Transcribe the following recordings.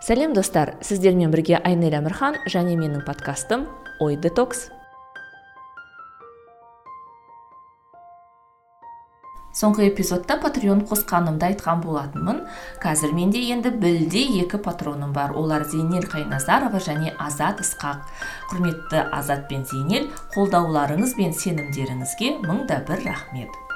сәлем достар. Сіздермен бірге айнель әмірхан және менің подкастым ой детокс. Соңғы эпизодта патреон қосқанымды айтқан болатынмын. Қазір менде енді білде екі патроным бар. Олар зейнел қайназарова және азат ысқақ. Құрметті азат пен зейнел қолдауларыңыз бен сенімдеріңізге мың да бір рахмет.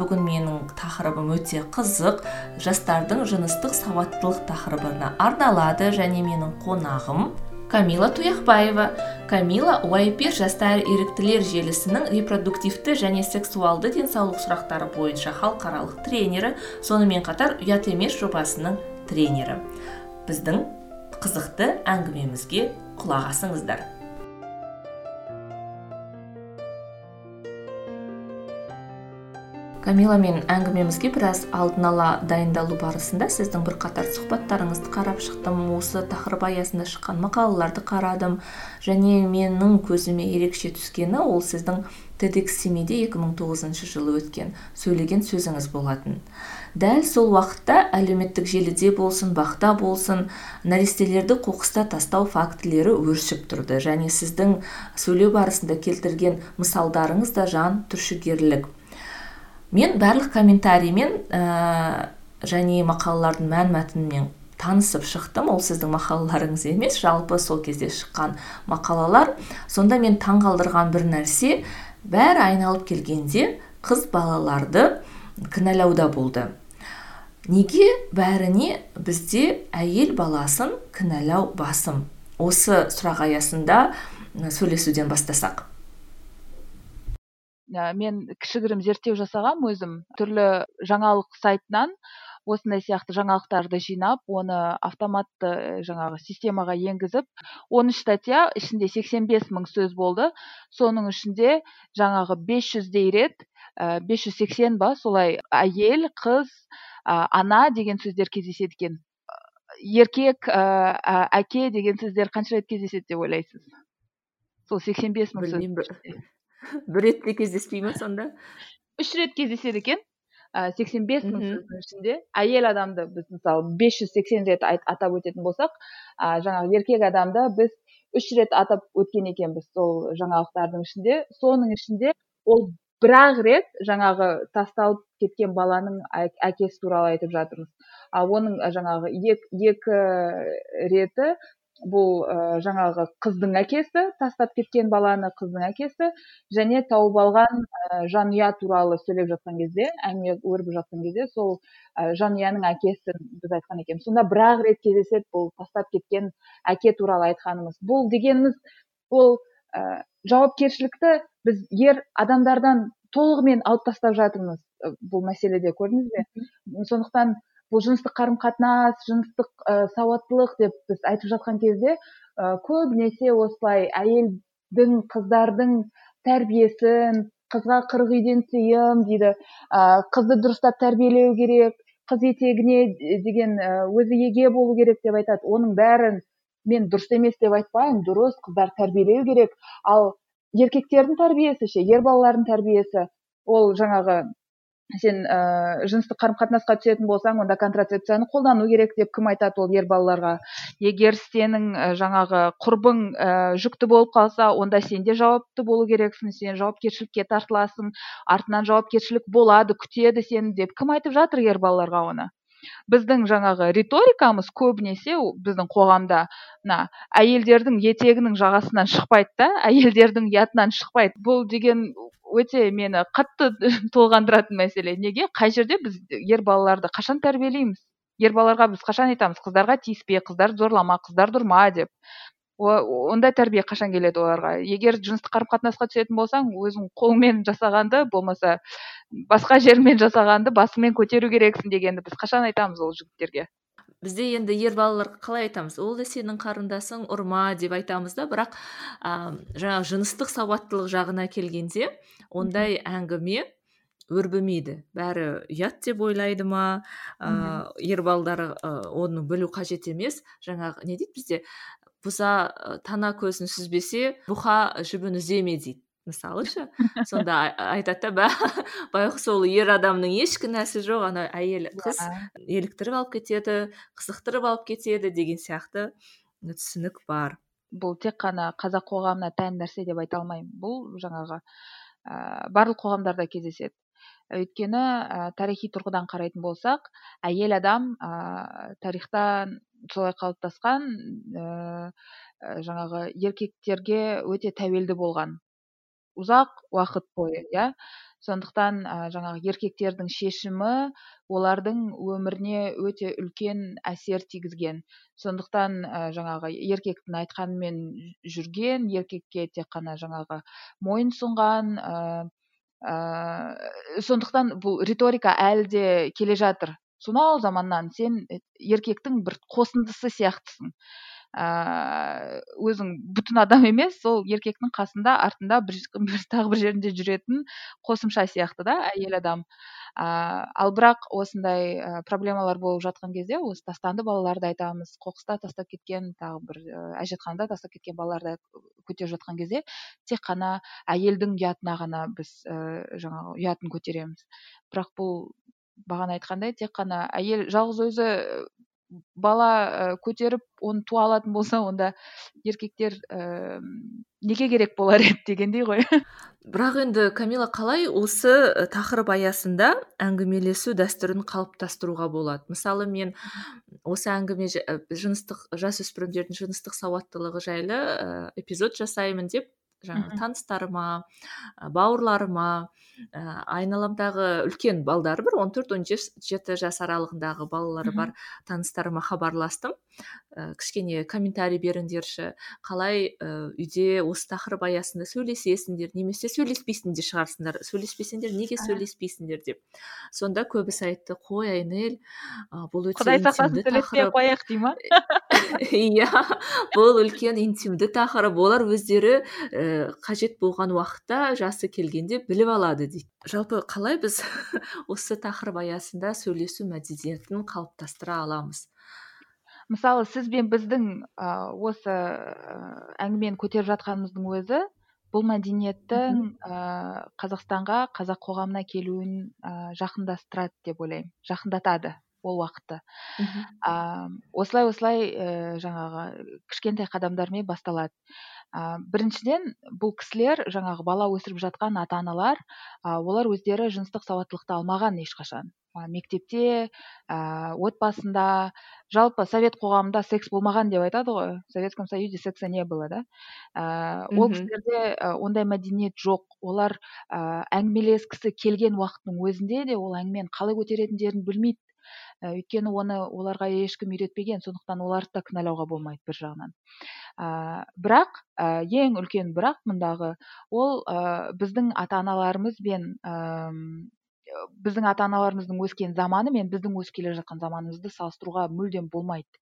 Бүгін менің тақырыбым өте қызық. Жастардың жыныстық сауаттылық тақырыбына арналады және менің қонағым камила тұяқбаева камила уайпер жастар еріктілер желісінің репродуктивті және сексуалды денсаулық сұрақтары бойынша халықаралық тренері сонымен қатар ұят емес жобасының тренері. Біздің қызықты әңгімемізге құлақ асыңыздар. Камиламен әңгімемізге біраз алдын ала дайындалу барысында сіздің бірқатар сұхбаттарыңызды қарап шықтым. Осы тақырып аясында шыққан мақалаларды қарадым. Және менің көзіме ерекше түскені ол сіздің тедекс семейде 2009 жылы өткен сөйлеген сөзіңіз болатын. Дәл сол уақытта әлеуметтік желіде болсын бақта болсын нәрестелерді қоқыста тастау фактілері өршіп тұрды. Және сіздің сөйлеу барысында келтірген мысалдарыңыз да жан түршігерлік. Мен барлық комментариймен ә, және мақалалардың мән мәтінімен танысып шықтым. Ол сіздің мақалаларыңыз емес жалпы сол кезде шыққан мақалалар. Сонда мен таңғалдырған бір нәрсе бәрі айналып келгенде қыз балаларды кінәлауда болды. Неге бәріне бізде әйел баласын кінәлау басым? Осы сұрақ аясында сөйлесуден бастасақ. Мен кішігірім зерттеу жасағам өзім. Түрлі жаңалық сайтынан осындай сияқты жаңалықтарды жинап оны автоматты жаңағы системаға енгізіп 13 статья ішінде 85 мың сөз болды. Соның ішінде жаңағы 500дей рет ә, 580 ба солай әйел қыз ә, ана деген сөздер кездеседі екен еркек ә, әке деген сөздер қанша рет кездеседі деп ойлайсыз? Сол 85 мың сөз бір ретте кездеспей ма сонда? Үш рет кездеседі екен. Сексен бес мың сөздің ішінде. Әйел адамды біз мысалы бес жүз сексен рет атап өтетін болсақ ә, жаңағы еркек адамды біз үш рет атап өткен екенбіз сол жаңалықтардың ішінде. Соның ішінде ол бір ақ рет жаңағы тасталып кеткен баланың әкесі туралы айтып жатырмыз. Ал оның жаңағы екі, екі реті бұл жаңағы қыздың әкесі тастап кеткен баланы қыздың әкесі және тауып алған жанұя туралы сөйлеп жатқан кезде әңгіме өрбіп жатқан кезде сол жанұяның әкесін біз айтқан екенбіз. Сонда бір ақ рет кездеседі бұл тастап кеткен әке туралы айтқанымыз. Бұл дегеніміз ол ә, жауапкершілікті біз ер адамдардан толығымен алып тастап жатырмыз бұл мәселеде көрдіңіз бе? Сондықтан бұл жыныстық қарым қатынас жыныстық ә, сауаттылық деп біз айтып жатқан кезде ә, көбінесе осылай әйелдің қыздардың тәрбиесін қызға қырық үйден тыйым дейді ә, қызды дұрыстап тәрбиелеу керек қыз етегіне деген өзі еге болу керек деп айтады. Оның бәрін мен дұрыс емес деп айтпаймын дұрыс қыздар тәрбиелеу керек. Ал еркектердің тәрбиесі ше ер балалардың тәрбиесі ол жаңағы сен ә, жыныстық қарым қатынасқа түсетін болсаң онда контрацепцияны қолдану керек деп кім айтады ол ер балаларға? Егер сенің ә, жаңағы құрбың ә, жүкті болып қалса онда сен де жауапты болу керексің сен жауапкершілікке тартыласың артынан жауапкершілік болады күтеді сені деп кім айтып жатыр ер балаларға оны? Біздің жаңағы риторикамыз көбінесе біздің қоғамда мына әйелдердің етегінің жағасынан шықпайды да әйелдердің ұятынан шықпайды. Бұл деген өте мені қатты толғандыратын мәселе. Неге? Қай жерде біз ер балаларды қашан тәрбиелейміз? Ер балаларға біз қашан айтамыз? Қыздарға тиіспе қыздар зорлама қыздарды ұрма деп. Ондай тәрбие қашан келеді оларға? Егер жыныстық қарым қатынасқа түсетін болсаң өзің қолыңмен жасағанды болмаса басқа жермен жасағанды басыңмен көтеру керексің дегенді біз қашан айтамыз ол жігіттерге? Бізде енді ер балаларға қалай айтамыз? Ол да сенің қарындасың ұрма деп айтамыз да. Бірақ ә, жаңағы жыныстық сауаттылық жағына келгенде ондай әңгіме өрбімейді. Бәрі ұят деп ойлайды ма? Ә, ер балалар ә, оны білу қажет емес. Жаңағы не дейді бізде? Бұза тана көзін сүзбесе бұқа жібін үземе дейді мысалы шы сонда айтады да байғұс ол ер адамның еш кінәсі жоқ ана әйел қыз еліктіріп алып кетеді қызықтырып алып кетеді деген сияқты түсінік бар. Бұл тек қана қазақ қоғамына тән нәрсе деп айта алмаймын. Бұл жаңағы ә, барлық қоғамдарда кездеседі. Өйткені ә, тарихи тұрғыдан қарайтын болсақ әйел адам ә, тарихтан солай қалыптасқан ә, жаңағы еркектерге өте тәуелді болған ұзақ уақыт бойы иә? Сондықтан ә, жаңағы еркектердің шешімі олардың өміріне өте үлкен әсер тигізген. Сондықтан ә, жаңағы еркектің айтқанымен жүрген еркекке тек қана жаңағы мойын сұнған ә, ә, сондықтан бұл риторика әлі де келе жатыр. Сонау заманнан сен еркектің бір қосындысы сияқтысың. Ыыы өзің бүтін адам емес сол еркектің қасында артында бір, бір тағы бір жерінде жүретін қосымша сияқты да әйел адам. Ыыы ал бірақ осындай ә, проблемалар болып жатқан кезде осы тастанды балаларды айтамыз қоқыста тастап кеткен тағы бір әжетханада тастап кеткен балаларды көтеріп жатқан кезде тек қана әйелдің ұятына ғана біз ә, жаңағы ұятын көтереміз. Бірақ бұл бағана айтқандай тек қана әйел жалғыз өзі бала ә, көтеріп оны туа алатын болса онда еркектер ә, неге керек болар еді дегендей ғой. Бірақ енді камила қалай осы тақырып аясында әңгімелесу дәстүрін қалыптастыруға болады? Мысалы мен осы әңгіме жыныстық жасөспірімдердің жыныстық сауаттылығы жайлы эпизод жасаймын деп жаңағы таныстарыма бауырларыма ә, айналамдағы үлкен балдары бар он төрт он жеті жас аралығындағы балалары бар таныстарыма хабарластым. Ә, кішкене комментарий беріңдерші. Қалай ә, үйде осы тақырып аясында сөйлесесіңдер немесе сөйлеспейсің де шығарсыңдар сөйлеспесеңдер неге сөйлеспейсіңдер деп. Сонда көбісі айтты қой айнель бұл өте құдай сақтасын сөйлеспей қояйық дей ма? Иә бұл үлкен интимді тақырып. Олар өздері қажет болған уақытта жасы келгенде біліп алады дейді жалпы қалай біз осы тақырып аясында сөйлесу мәдениетін қалыптастыра аламыз? Мысалы сіз бен біздің ә, осы әңгімені көтеріп жатқанымыздың өзі бұл мәдениеттің ә, қазақстанға қазақ қоғамына келуін ә, жақындастырады деп ойлаймын. Жақындатады ол уақытты. Ә, осылай осылай ә, жаңағы кішкентай қадамдармен басталады. Ә, біріншіден бұл кісілер жаңағы бала өсіріп жатқан ата аналар ә, олар өздері жыныстық сауаттылықты алмаған ешқашан. Мектепте ә, отбасында. Жалпы совет қоғамында секс болмаған деп айтады ғой. В советском союзе секса не было да? Ә, ол кісілерде ондай мәдениет жоқ. Олар ә, әңгімелескісі келген уақыттың өзінде де ол әңгімені қалай көтеретіндерін білмейді. Ә, өйткені оны оларға ешкім үйретпеген сондықтан оларды да кінәлауға болмайды бір жағынан. Ә, бірақ ә, ең үлкен бірақ мұндағы ол ә, біздің ата аналарымыз бен ә, біздің ата аналарымыздың өскен заманы мен біздің өсіп келе жатқан заманымызды салыстыруға мүлдем болмайды.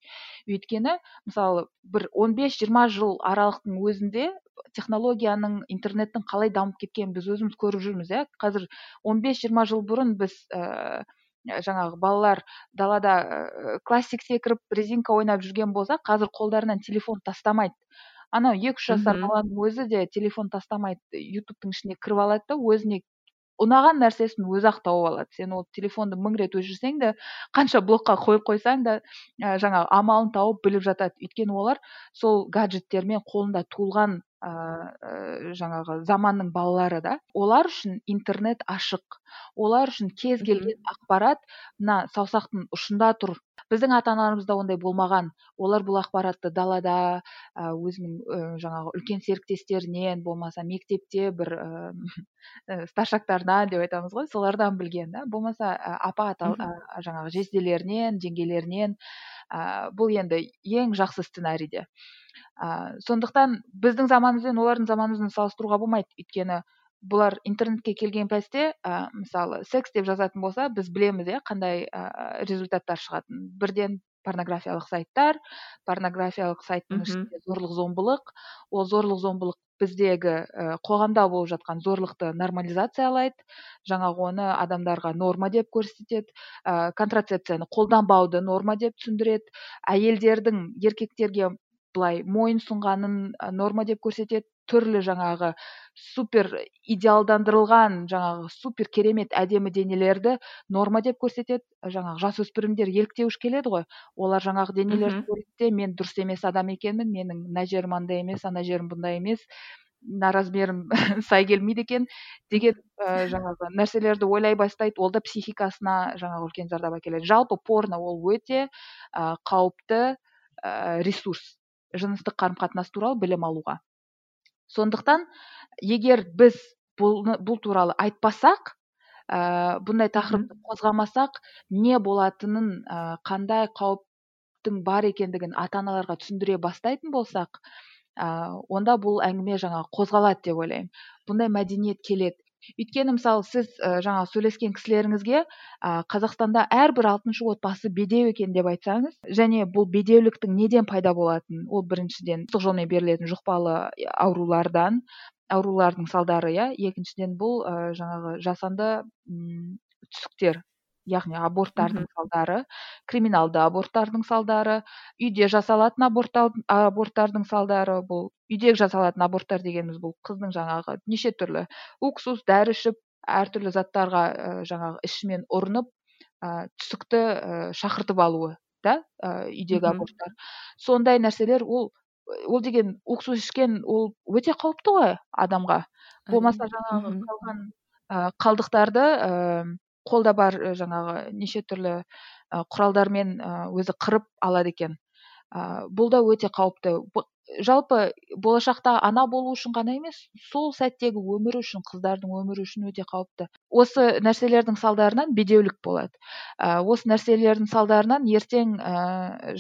Өйткені мысалы бір 15-20 жыл аралықтың өзінде технологияның интернеттің қалай дамып кеткенін біз өзіміз көріп жүрміз иә. Қазір 15-20 жыл бұрын біз ә, жаңағы балалар далада ә, классик секіріп резинка ойнап жүрген болса қазір қолдарынан телефон тастамайды. Анау екі үш жасар баланың өзі де телефон тастамайды ютубтың ішіне кіріп алады да өзіне ұнаған нәрсесін өзі ақ тауып алады сен ол телефонды мың рет өшірсең де қанша блокқа қойып қойсаң да ә, жаңағы амалын тауып біліп жатады. Өйткені олар сол гаджеттермен қолында туылған ә, жаңағы заманның балалары да. Олар үшін интернет ашық. Олар үшін кез келген ақпарат мына саусақтың ұшында тұр. Біздің ата аналарымызда ондай болмаған. Олар бұл ақпаратты далада өзінің жаңағы үлкен серіктестерінен болмаса мектепте бір ә, старшактарынан деп айтамыз ғой солардан білген да. Болмаса апа ата жаңағы жезделерінен жеңгелерінен ә, бұл енді ең жақсы сценарийде. Ә, сондықтан біздің заманымыз бен олардың заманымызды салыстыруға болмайды. Өйткені бұлар интернетке келген пәсте ә, мысалы секс деп жазатын болса біз білеміз иә қандай ә, результаттар шығатынын. Бірден порнографиялық сайттар порнографиялық сайттың ішінде зорлық зомбылық ол зорлық зомбылық біздегі ә, қоғамда болып жатқан зорлықты нормализациялайды. Жаңағы оны адамдарға норма деп көрсетеді. Ә, контрацепцияны қолданбауды норма деп түсіндіреді. Әйелдердің еркектерге былай мойын сұнғанын норма деп көрсетеді. Түрлі жаңағы супер идеалдандырылған жаңағы супер керемет әдемі денелерді норма деп көрсетеді. Жаңағы жасөспірімдер еліктеуіш келеді ғой. Олар жаңағы денелерді көреді де мен дұрыс емес адам екенмін менің мына жерім андай емес ана жерім бұндай емес мына размерім сай келмейді екен деген ә, жаңағы нәрселерді ойлай бастайды. Ол да психикасына жаңағы үлкен зардап әкеледі. Жалпы порно ол өте ә, қауіпті ә, ресурс. Жыныстық қарым қатынас туралы білім алуға. Сондықтан егер біз бұл, бұл туралы айтпасақ ә, бұндай тақырыпты қозғамасақ не болатынын ә, қандай қауіптің бар екендігін ата аналарға түсіндіре бастайтын болсақ ыыы онда бұл әңгіме жаңағы қозғалады деп ойлаймын. Бұндай мәдениет келеді. Өйткені мысалы сіз ә, жаңа сөйлескен кісілеріңізге ә, қазақстанда әрбір алтыншы отбасы бедеу екен деп айтсаңыз және бұл бедеуліктің неден пайда болатынын ол біріншіден ыстық жолмен берілетін жұқпалы аурулардан аурулардың салдары иә? Екіншіден бұл ә, жаңағы жасанды түсіктер. Яғни аборттардың салдары криминалды аборттардың салдары үйде жасалатын аборттардың салдары бұл үйде жасалатын аборттар дегеніміз бұл қыздың жаңағы неше түрлі уксус дәрі ішіп әртүрлі заттарға ә, жаңағы ішімен ұрынып ә, түсікті ә, шақыртып алуы да ә, үйдегі аборттар. Сондай нәрселер ол ол деген уксус ішкен ол өте қауіпті ғой адамға. Болмаса жаңағы қалған ә, қалдықтарды қолда бар жаңағы неше түрлі құралдармен өзі қырып алады екен. Бұл да өте қауіпті. Жалпы болашақта ана болу үшін ғана емес сол сәттегі өмірі үшін қыздардың өмірі үшін өте қауіпті. Осы нәрселердің салдарынан бедеулік болады. Осы нәрселердің салдарынан ертең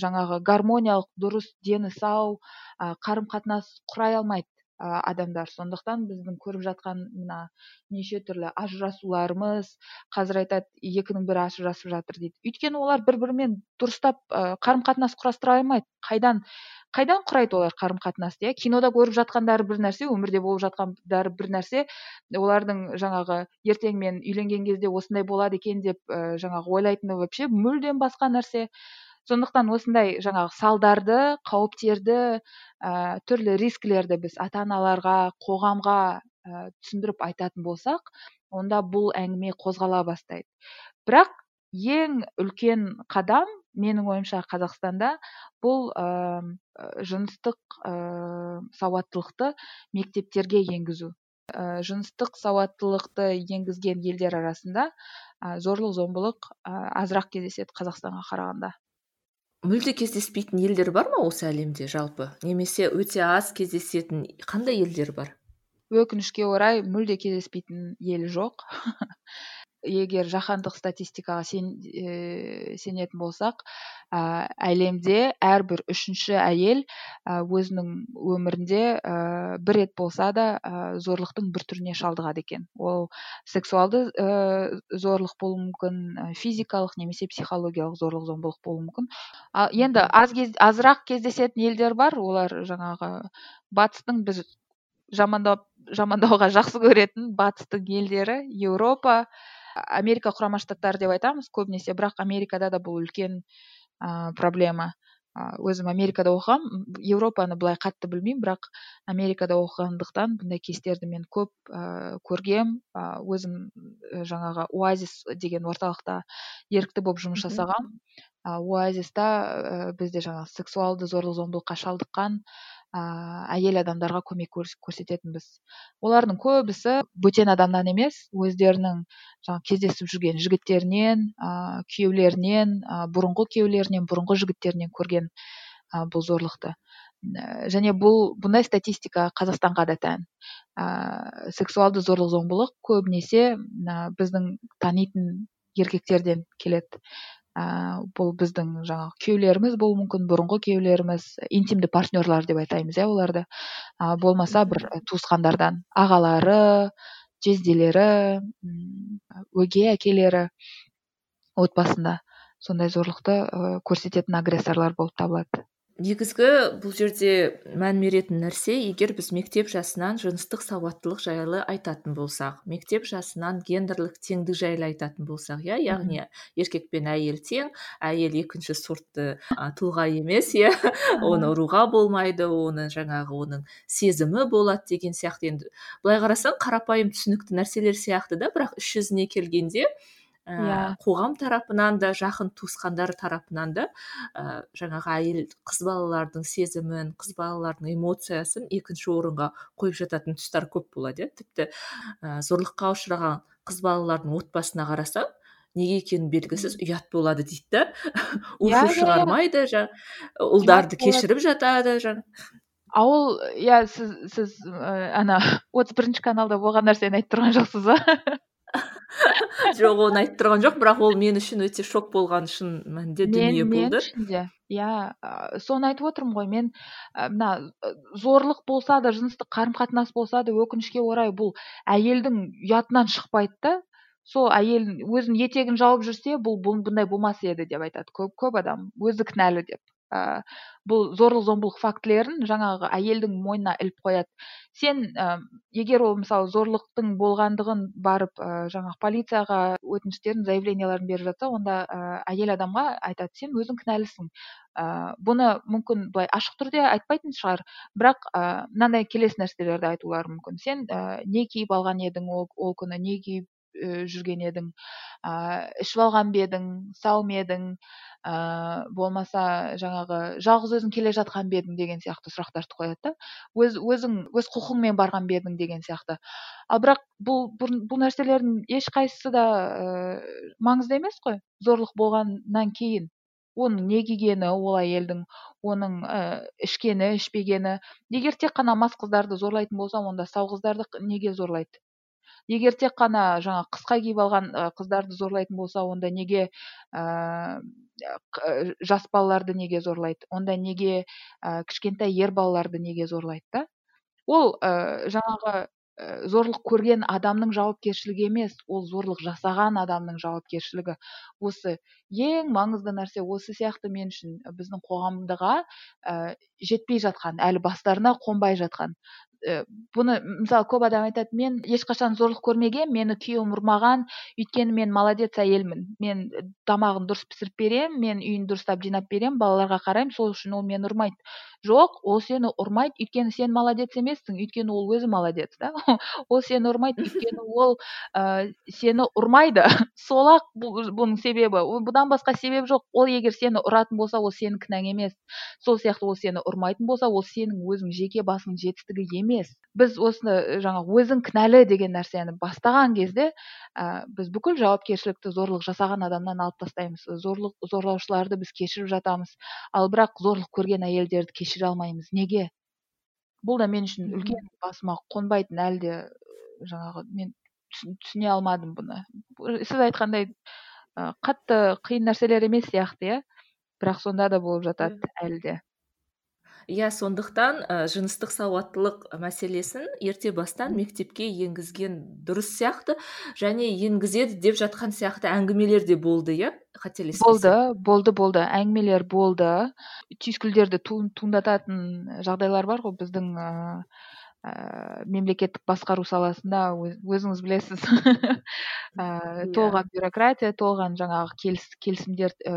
жаңағы гармониялық дұрыс дені сау қарым қатынас құрай алмайды. Адамдар. Сондықтан біздің көріп жатқан мына неше түрлі ажырасуларымыз қазір айтады екінің бірі ажырасып жатыр дейді. Өйткені олар бір бірімен дұрыстап қарым қатынас құрастыра алмайды. Қайдан қайдан құрайды олар қарым қатынасты иә? Кинода көріп жатқандары бір нәрсе өмірде болып жатқандары бір нәрсе. Олардың жаңағы ертең мен үйленген кезде осындай болады екен деп жаңағы ойлайтыны вообще мүлдем басқа нәрсе. Сондықтан осындай жаңағы салдарды қауіптерді ә, түрлі рискілерді біз ата аналарға қоғамға ә, түсіндіріп айтатын болсақ онда бұл әңгіме қозғала бастайды. Бірақ ең үлкен қадам менің ойымша қазақстанда бұл ә, жыныстық ә, сауаттылықты мектептерге енгізу. Ә, жыныстық сауаттылықты енгізген елдер арасында ә, зорлық зомбылық ә, азырақ кездеседі қазақстанға қарағанда. Мүлде кездеспейтін елдер бар ма осы әлемде жалпы? Немесе өте аз кездесетін қандай елдер бар? Өкінішке орай мүлде кездеспейтін ел жоқ. егер жаһандық статистикаға сен, ә, сенетін болсақ ә, әлемде әрбір үшінші әйел ә, өзінің өмірінде ә, бір рет болса да ә, зорлықтың бір түріне шалдығады екен. Ол сексуалды ә, зорлық болуы мүмкін физикалық немесе психологиялық зорлық зомбылық болуы мүмкін. Ал енді аз кез, азырақ кездесетін елдер бар олар жаңағы батыстың біз жамандап жамандауға жақсы көретін батыстың елдері еуропа америка құрама штаттары деп айтамыз көбінесе. Бірақ америкада да бұл үлкен ә, проблема. Өзім америкада оқығанмын еуропаны былай қатты білмеймін бірақ америкада оқығандықтан бұндай кейстерді мен көп ә, көргем. Ә, өзім жаңағы оазис деген орталықта ерікті болып жұмыс жасағанмын оазиста ә, бізде жаңағы сексуалды зорлық зомбылыққа шалдыққан ыыы әйел адамдарға көмек көрсететінбіз. Олардың көбісі бөтен адамнан емес өздерінің жаңағы кездесіп жүрген жігіттерінен ыыы күйеулерінен ыыы бұрынғы күйеулерінен бұрынғы жігіттерінен көрген ы бұл зорлықты. Және бұл бұндай статистика қазақстанға да тән. Ыыы сексуалды зорлық зомбылық көбінесе біздің танитын еркектерден келеді. Ә, бұл біздің жаңағы күйеулеріміз болуы мүмкін бұрынғы күйеулеріміз интимді партнерлар деп айтаймыз иә оларды. Ә, болмаса бір туысқандардан ағалары жезделері өгей әкелері отбасында сондай зорлықты ә, көрсететін агрессорлар болып табылады. Негізгі бұл жерде мән беретін нәрсе егер біз мектеп жасынан жыныстық сауаттылық жайлы айтатын болсақ мектеп жасынан гендерлік теңдік жайлы айтатын болсақ иә яғни еркек пен әйел тең әйел екінші сортты тұлға емес иә оны ұруға болмайды оны жаңағы оның сезімі болады деген сияқты. Енді былай қарасаң қарапайым түсінікті нәрселер сияқты да бірақ іс жүзіне келгенде иә. қоғам тарапынан да жақын туысқандар тарапынан да ә, жаңағы әйел қыз балалардың сезімін қыз балалардың эмоциясын екінші орынға қойып жататын тұстар көп болады иә. Тіпті ә, зорлыққа ұшыраған қыз балалардың отбасына қарасаң неге екені белгісіз ұят болады дейді да. Иә, иә, шығармайды ұлдарды кешіріп жатады а ол иә сіз сіз ана отыз бірінші каналда болған нәрсені айтып тұрған жоқсыз ба? жоқ оны айтып тұрған жоқ бірақ ол мен үшін өте шок болған шын мәнінде дүние болды. мен иә соны айтып отырмын ғой мен мына зорлық болса да жыныстық қарым қатынас болса да өкінішке орай бұл әйелдің ұятынан шықпайды да. Сол әйел өзінің етегін жауып жүрсе бұл бұндай болмас еді деп айтады көп көп адам. Өзі кінәлі деп. Ә, бұл зорлық зомбылық фактілерін жаңағы әйелдің мойнына іліп қояды. Сен ә, егер ол мысалы зорлықтың болғандығын барып ә, жаңағы полицияға өтініштерін заявленияларын беріп жатса онда ә, әйел адамға айтады сен өзің кінәлісің ә, бұны мүмкін былай ашық түрде айтпайтын шығар. Бірақ ә, мынандай келесі нәрселерді айтулары мүмкін. Сен ә, не киіп алған едің ол, ол күні не киіп жүрген едің ә, ішіп алған ба едің сау ма едің ә, болмаса жаңағы жалғыз өзің келе жатқан ба едің деген сияқты сұрақтарды қояды да. Өз өзің өз құқыңмен барған ба едің деген сияқты. Ал бірақ бұл бұл нәрселердің ешқайсысы да ә, маңызды емес қой. Зорлық болғаннан кейін оның не кигені ол әйелдің оның ә, ішкені ішпегені. Егер тек қана мас қыздарды зорлайтын болса онда сау қыздарды неге зорлайды? Егер тек қана жаңа қысқа киіп алған қыздарды зорлайтын болса онда неге ә, жас балаларды неге зорлайды? Онда неге ә, кішкентай ер балаларды неге зорлайды да? Ол ә, жаңағы зорлық көрген адамның жауапкершілігі емес ол зорлық жасаған адамның жауапкершілігі. Осы ең маңызды нәрсе осы сияқты мен үшін біздің қоғамдыға ә, жетпей жатқан әлі бастарына қонбай жатқан бұны мысалы көп адам айтады мен ешқашан зорлық көрмегенмін мені күйеуім ұрмаған өйткені мен молодец әйелмін. Мен тамағын дұрыс пісіріп беремін мен үйін дұрыстап жинап беремін балаларға қараймын сол үшін ол мені ұрмайды жоқ ол сені ұрмайды өйткені сен молодец емессің өйткені ол өзі молодец да? Ол сені ұрмайды өйткені ол ә, сені ұрмайды. Сол ақ бұның себебі. Бұдан басқа себеп жоқ. Ол егер сені ұратын болса ол сенің кінәң емес. Сол сияқты ол сені ұрмайтын болса ол сенің өзің жеке басыңның жетістігі емес біз осыны жаңағы өзің кінәлі деген нәрсені бастаған кезде ә, біз бүкіл жауапкершілікті зорлық жасаған адамнан алып тастаймыз. Зорлық зорлаушыларды біз кешіріп жатамыз. Ал бірақ зорлық көрген әйелдерді кешіре алмаймыз. Неге? Бұл да мен үшін үлкен басыма қонбайтын әлі де жаңағы мен түсіне алмадым бұны. Сіз айтқандай қатты қиын нәрселер емес сияқты иә? Бірақ сонда да болып жатады әлі де иә сондықтан ә, жыныстық сауаттылық мәселесін ерте бастан мектепке енгізген дұрыс сияқты және енгізеді деп жатқан сияқты әңгімелер де болды иә қателеспесем. Болды болды болды. Әңгімелер болды. Түйіскүлдерді туындататын жағдайлар бар ғой біздің ә, мемлекеттік басқару саласында өзіңіз білесіз. Ә, толған бюрократия толған жаңағы келіс, келісімдер ә,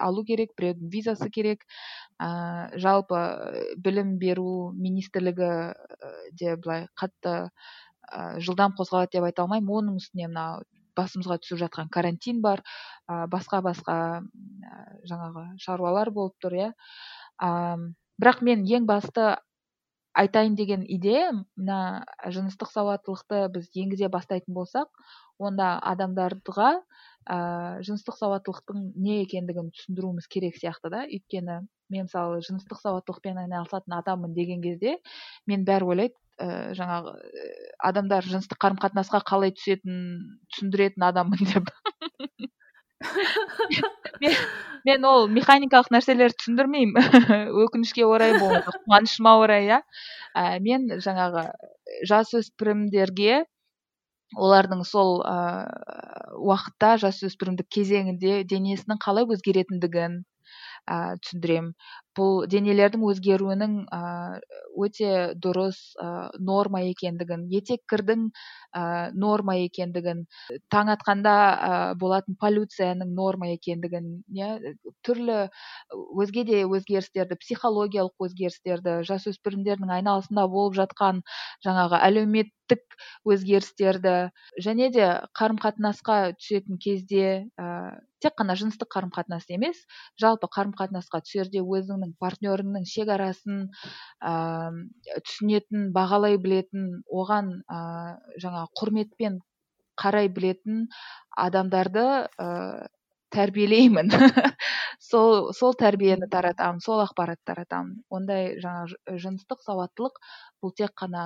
алу керек біреудің визасы керек. Ә, жалпы білім беру министрлігі де былай қатты ә, жылдам қозғалады деп айта алмаймын. Оның үстіне мына басымызға түсіп жатқан карантин бар. Ә, басқа басқа ә, жаңағы шаруалар болып тұр иә. Бірақ мен ең басты айтайын деген идеям мына жыныстық сауаттылықты біз енгізе бастайтын болсақ онда адамдарға ә, жыныстық сауаттылықтың не екендігін түсіндіруіміз керек сияқты да. Өйткені мен мысалы жыныстық сауаттылықпен айналысатын адаммын деген кезде мен бәрі ойлайды ә, жаңағы адамдар жыныстық қарым қатынасқа қалай түсетінін түсіндіретін адаммын деп. Мен, мен ол механикалық нәрселерді түсіндірмеймін. Өкінішке орай болмаса қуанышыма орай иә. Мен жаңағы жасөспірімдерге олардың сол ә, уақытта жасөспірімдік кезеңінде денесінің қалай өзгеретіндігін ә, түсіндіремін бұл денелердің өзгеруінің өте дұрыс норма екендігін етеккірдің норма екендігін таң атқанда болатын полюцияның норма екендігін иә түрлі өзге де өзгерістерді психологиялық өзгерістерді жасөспірімдердің айналасында болып жатқан жаңағы әлеуметтік өзгерістерді және де қарым қатынасқа түсетін кезде тек қана жыныстық қарым қатынас емес жалпы қарым қатынасқа түсерде өзіңнің партнеріңнің шекарасын ә, түсінетін бағалай білетін оған ә, жаңа құрметпен қарай білетін адамдарды ә, тәрбиелеймін. Сол сол тәрбиені таратамын сол ақпаратты таратамын ондай жаңа жыныстық сауаттылық бұл тек қана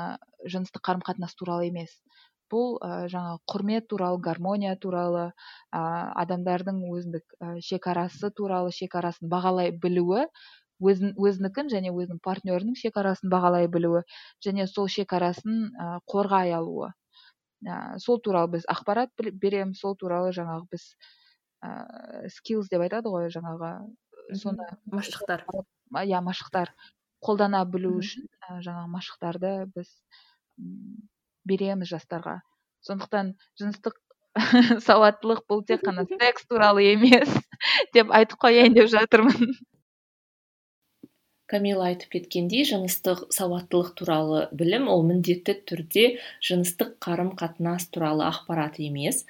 жыныстық қарым қатынас туралы емес. Бұл ә, жаңа құрмет туралы гармония туралы ә, адамдардың өзіндік ә, шекарасы туралы шекарасын бағалай білуі өзін өзінікін және өзінің партнерінің шекарасын бағалай білуі және сол шекарасын ә, қорғай алуы. Ә, сол туралы біз ақпарат береміз сол туралы жаңағы біз ә, скиллс деп айтады ғой жаңағы соны машықтар. Иә машықтар. Қолдана білу үшін ә, жаңағы машықтарды біз береміз жастарға. Сондықтан жыныстық сауаттылық бұл тек қана секс туралы емес деп айтып қояйын деп жатырмын. Камила айтып кеткендей жыныстық сауаттылық туралы білім ол міндетті түрде жыныстық қарым қатынас туралы ақпарат емес.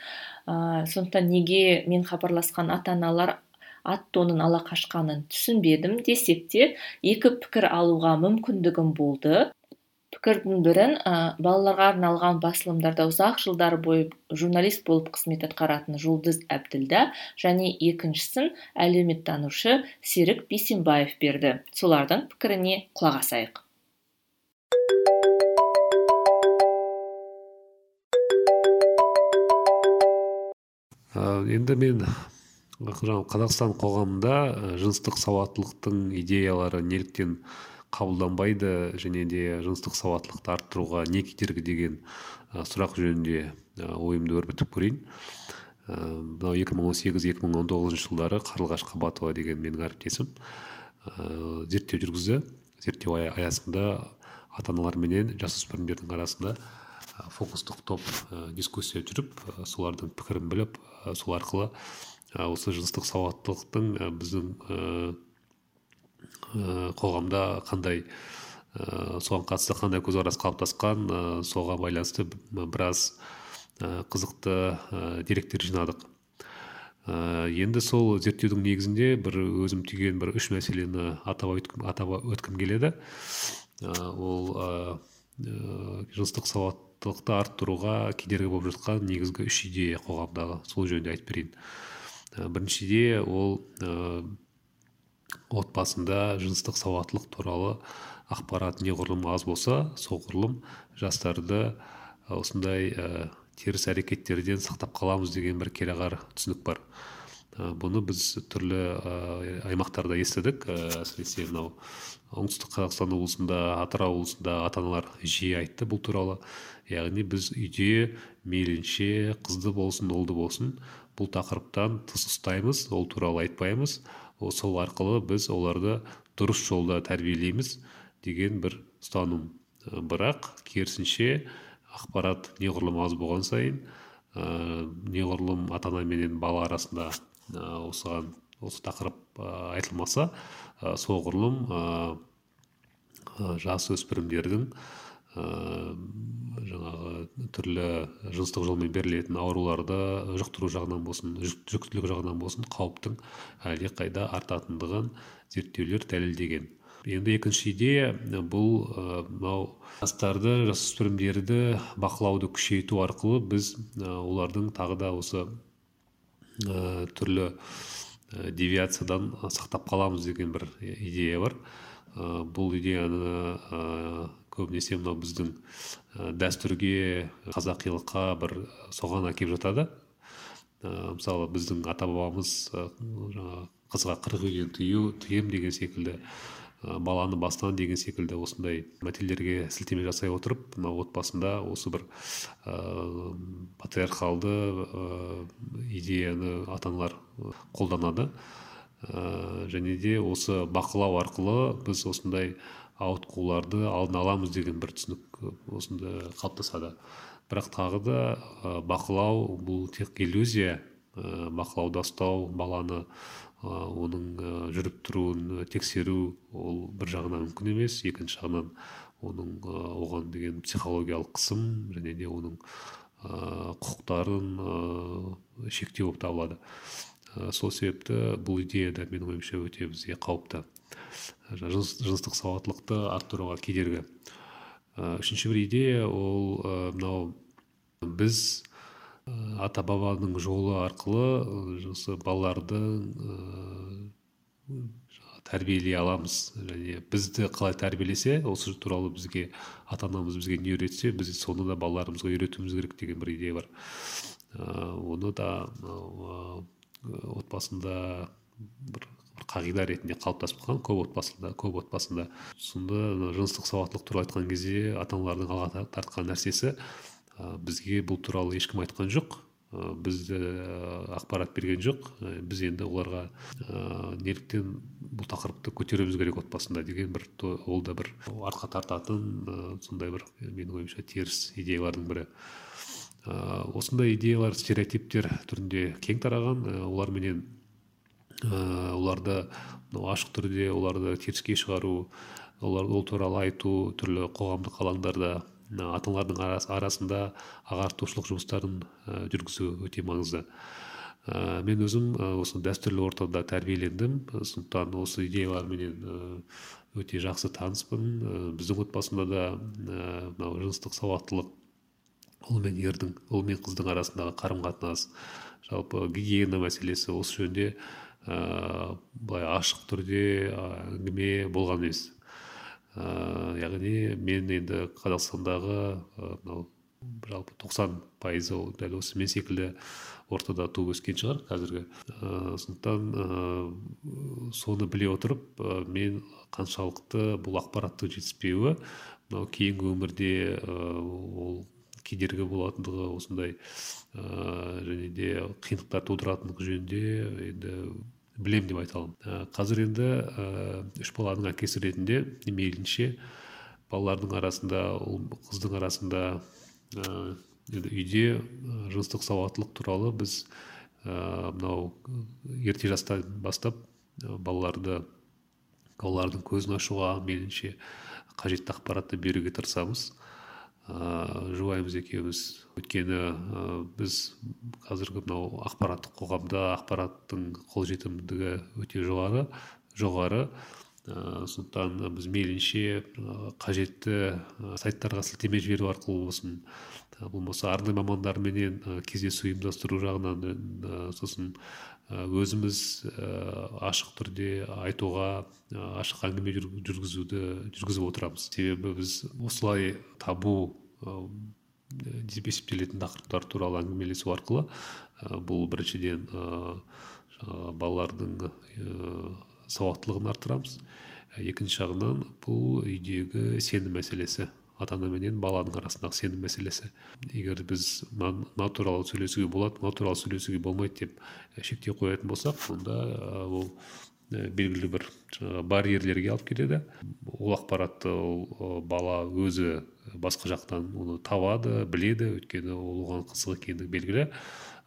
Ә, сондықтан неге мен хабарласқан ата аналар ат тонын ала қашқанын түсінбедім десек те екі пікір алуға мүмкіндігім болды. Пікірдің бірін ә, балаларға арналған басылымдарда ұзақ жылдар бойы журналист болып қызмет атқаратын жұлдыз әбділда және екіншісін әлеуметтанушы серік бейсенбаев берді. Солардың пікіріне құлақ асайық. Енді мен қазақстан қоғамында жыныстық сауаттылықтың идеялары неліктен қабылданбайды және де жыныстық сауаттылықты арттыруға не кедергі деген сұрақ жөнінде ойымды өрбітіп көрейін. Мынау екі мың он сегіз екі мың он тоғызыншы жылдары қарлығаш қабатова деген менің әріптесім зерттеу жүргізді. Зерттеу аясында ата аналар жасөспірімдердің арасында фокустық топ дискуссия жүріп солардың пікірін біліп сол арқылы осы жыныстық сауаттылықтың біздің қоғамда қандай ә, соған қатысты қандай көзқарас қалыптасқан ә, соған байланысты біраз қызықты деректер жинадық. Енді сол зерттеудің негізінде бір өзім түйген бір үш мәселені атап, атап өткім келеді. Ол жыныстық сауаттылықты арттыруға кедергі болып жатқан негізгі үш идея қоғамдағы сол жөнінде айтып берейін. Бірінші идея ол отбасында жыныстық сауаттылық туралы ақпарат неғұрлым аз болса соғұрлым жастарды осындай ә, теріс әрекеттерден сақтап қаламыз деген бір кереғар түсінік бар. Ә, бұны біз түрлі ә, аймақтарда естідік. Ә, әсіресе мынау оңтүстік қазақстан облысында атырау облысында ата аналар жиі айтты бұл туралы. Яғни біз үйде мейлінше қызды болсын ұлды болсын бұл тақырыптан тыс ұстаймыз ол туралы айтпаймыз. Сол арқылы біз оларды дұрыс жолда тәрбиелейміз деген бір ұстаным. Бірақ керісінше ақпарат неғұрлым аз болған сайын ә, неғұрлым ата ана менен бала арасында ә, осыған осы тақырып айтылмаса ә, соғұрлым ә, жасөспірімдердің жаңағы түрлі жыныстық жолмен берілетін ауруларды жұқтыру жағынан болсын жүктілік жағынан болсын қауіптің әлдеқайда артатындығын зерттеулер дәлелдеген. Енді екінші идея бұл мынау жастарды жасөспірімдерді бақылауды күшейту арқылы біз олардың тағы да осы түрлі девиациядан сақтап қаламыз деген бір идея бар. Бұл идеяны көбінесе мынау біздің ә, дәстүрге қазақилыққа бір соған әкеліп жатады. Ә, мысалы біздің ата бабамыз ә, жаңағы қызға қырық үйден тыю тыйым деген секілді ә, баланы бастан деген секілді осындай мәтелдерге сілтеме жасай отырып мына отбасында осы бір ә, патриархалды ә, идеяны ата аналар қолданады және де осы бақылау арқылы біз осындай ауытқуларды алдын аламыз деген бір түсінік осында қалыптасады. Бірақ тағы да бақылау бұл тек иллюзия бақылауда ұстау баланы оның жүріп тұруын тексеру ол бір жағынан мүмкін емес екінші жағынан оның оған деген психологиялық қысым және де оның құқықтарын шектеу болып табылады. Сол себепті бұл идея да менің ойымша өте бізге қауіпті. Жыныстық сауаттылықты арттыруға кедергі. Үшінші бір идея ол мынау біз ата бабаның жолы арқылы осы балаларды тәрбиелей аламыз. Және бізді қалай тәрбиелесе осы туралы бізге ата анамыз бізге не үйретсе біз соны да балаларымызға үйретуіміз керек деген бір идея бар. Оны да отбасында бір қағида ретінде қалыптасып қалған көп отбасында көп отбасында сонда жыныстық сауаттылық туралы айтқан кезде ата аналардың алға тартқан нәрсесі бізге бұл туралы ешкім айтқан жоқ. Ә, бізді ақпарат берген жоқ. Біз енді оларға ә, неліктен бұл тақырыпты көтеруіміз керек отбасында деген бір ол да бір артқа тартатын ә, сондай бір менің ойымша теріс идеялардың бірі. Ә, осындай идеялар стереотиптер түрінде кең тараған ә, оларменен ә, оларды ашық түрде оларды теріске шығару олар ол туралы айту түрлі қоғамдық алаңдарда ата аналардың арасында ағартушылық жұмыстарын ә, жүргізу өте маңызды. Ә, мен өзім осы дәстүрлі ортада тәрбиелендім. Сондықтан осы идеяларменен өте жақсы таныспын. Біздің отбасында да мынау жыныстық сауаттылық ұл мен ердің ұл мен қыздың арасындағы қарым қатынас жалпы гигиена мәселесі осы жөнінде былай ашық түрде әңгіме болған емес. Ә, яғни мен енді қазақстандағы мынау жалпы тоқсан пайызы дәл осы мен секілді ортада туып өскен шығар қазіргі. Ә, сондықтан ә, соны біле отырып ә, мен қаншалықты бұл ақпараттың жетіспеуі мынау кейінгі өмірде ол кедергі болатындығы осындай ә, және де қиындықтар тудыратындығы жөнінде енді білем деп айта аламын. Ә, қазір енді ә, үш баланың әкесі ретінде мейлінше балалардың арасында ұл қыздың арасында ә, енді үйде жыныстық сауаттылық туралы біз ә, мынау ерте жастан бастап балаларды олардың көзін ашуға мейлінше қажетті ақпаратты беруге тырысамыз. Жұбайымыз екеуміз өйткені ә, біз қазіргі мынау ақпараттық қоғамда ақпараттың қолжетімдігі өте жоғары жоғары. Ә, сондықтан біз мейлінше қажетті сайттарға сілтеме жіберу арқылы болсын. Болмаса арнайы мамандарменен кездесу ұйымдастыру жағынан сосын өзіміз ашық түрде айтуға ашық әңгіме жүргізуді жүргізіп отырамыз. Себебі біз осылай табу деп есептелетін тақырыптар туралы әңгімелесу арқылы бұл біріншіден балалардың сауаттылығын арттырамыз. Екінші жағынан бұл үйдегі сенім мәселесі. Ата ана менен баланың арасындағы сенім мәселесі. Егер біз мына туралы сөйлесуге болады мына туралы сөйлесуге болмайды деп шектеу қоятын болсақ онда ол белгілі бір барьерлерге алып келеді. Ол ақпаратты ол бала өзі басқа жақтан оны табады біледі. Өйткені ол оған қызық екендігі белгілі.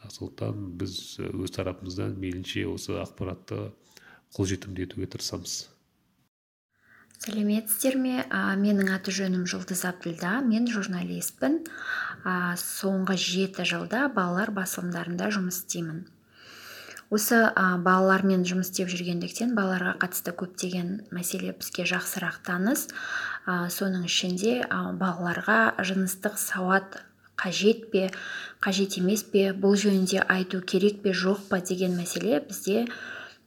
Сондықтан біз өз тарапымыздан мейлінше осы ақпаратты қолжетімді етуге тырысамыз. Сәлеметсіздер ме? Ә, менің аты жөнім жұлдыз абділда мен журналистпін. Ә, соңғы жеті жылда балалар басылымдарында жұмыс істеймін. Осы ә, балалармен жұмыс істеп жүргендіктен балаларға қатысты көптеген мәселе бізге жақсырақ таныс. Ә, соның ішінде ә, балаларға жыныстық сауат қажет пе қажет емес пе бұл жөнінде айту керек пе жоқ па деген мәселе бізде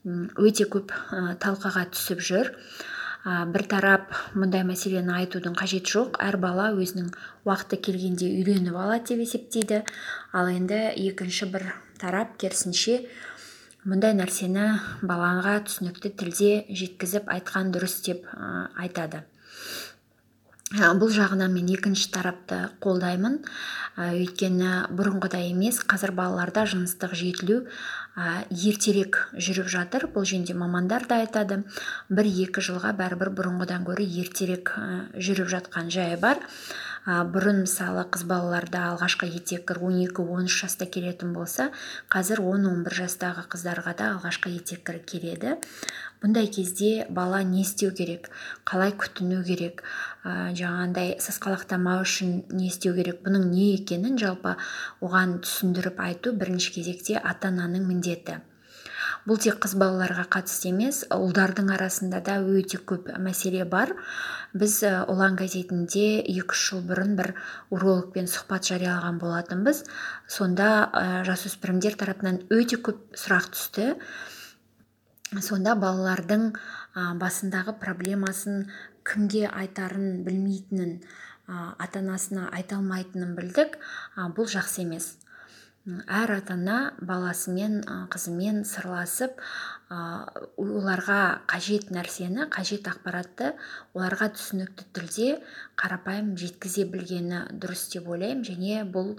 өте көп ә, талқыға түсіп жүр. Бір тарап мұндай мәселені айтудың қажеті жоқ. Әр бала өзінің уақыты келгенде үйреніп алады деп есептейді. Ал енді екінші бір тарап керісінше мұндай нәрсені балаға түсінікті тілде жеткізіп айтқан дұрыс деп айтады. Бұл жағынан мен екінші тарапты қолдаймын. Өйткені бұрынғыдай емес қазір балаларда жыныстық жетілу ертерек жүріп жатыр. Бұл жөнінде мамандар да айтады. Бір екі жылға бәрібір бұрынғыдан гөрі ертерек жүріп жатқан жайы бар. Бұрын мысалы қыз балаларда алғашқы етеккір 12-13 жаста келетін болса қазір 10-11 жастағы қыздарға да алғашқы етеккір келеді. Бұндай кезде бала не істеу керек? Қалай күтіну керек? Ә, жаңағындай сасқалақтамау үшін не істеу керек? Бұның не екенін жалпы оған түсіндіріп айту бірінші кезекте ата ананың міндеті. Бұл тек қыз балаларға қатысты емес ұлдардың арасында да өте көп мәселе бар. Біз ұлан газетінде екі жыл бұрын бір урологпен сұхбат жариялаған болатынбыз. Сонда жасөспірімдер тарапынан өте көп сұрақ түсті. Сонда балалардың басындағы проблемасын кімге айтарын білмейтінін ата анасына айта алмайтынын білдік. Бұл жақсы емес. Әр ата ана баласымен қызымен сырласып оларға қажет нәрсені қажет ақпаратты оларға түсінікті тілде қарапайым жеткізе білгені дұрыс деп ойлаймын. Және бұл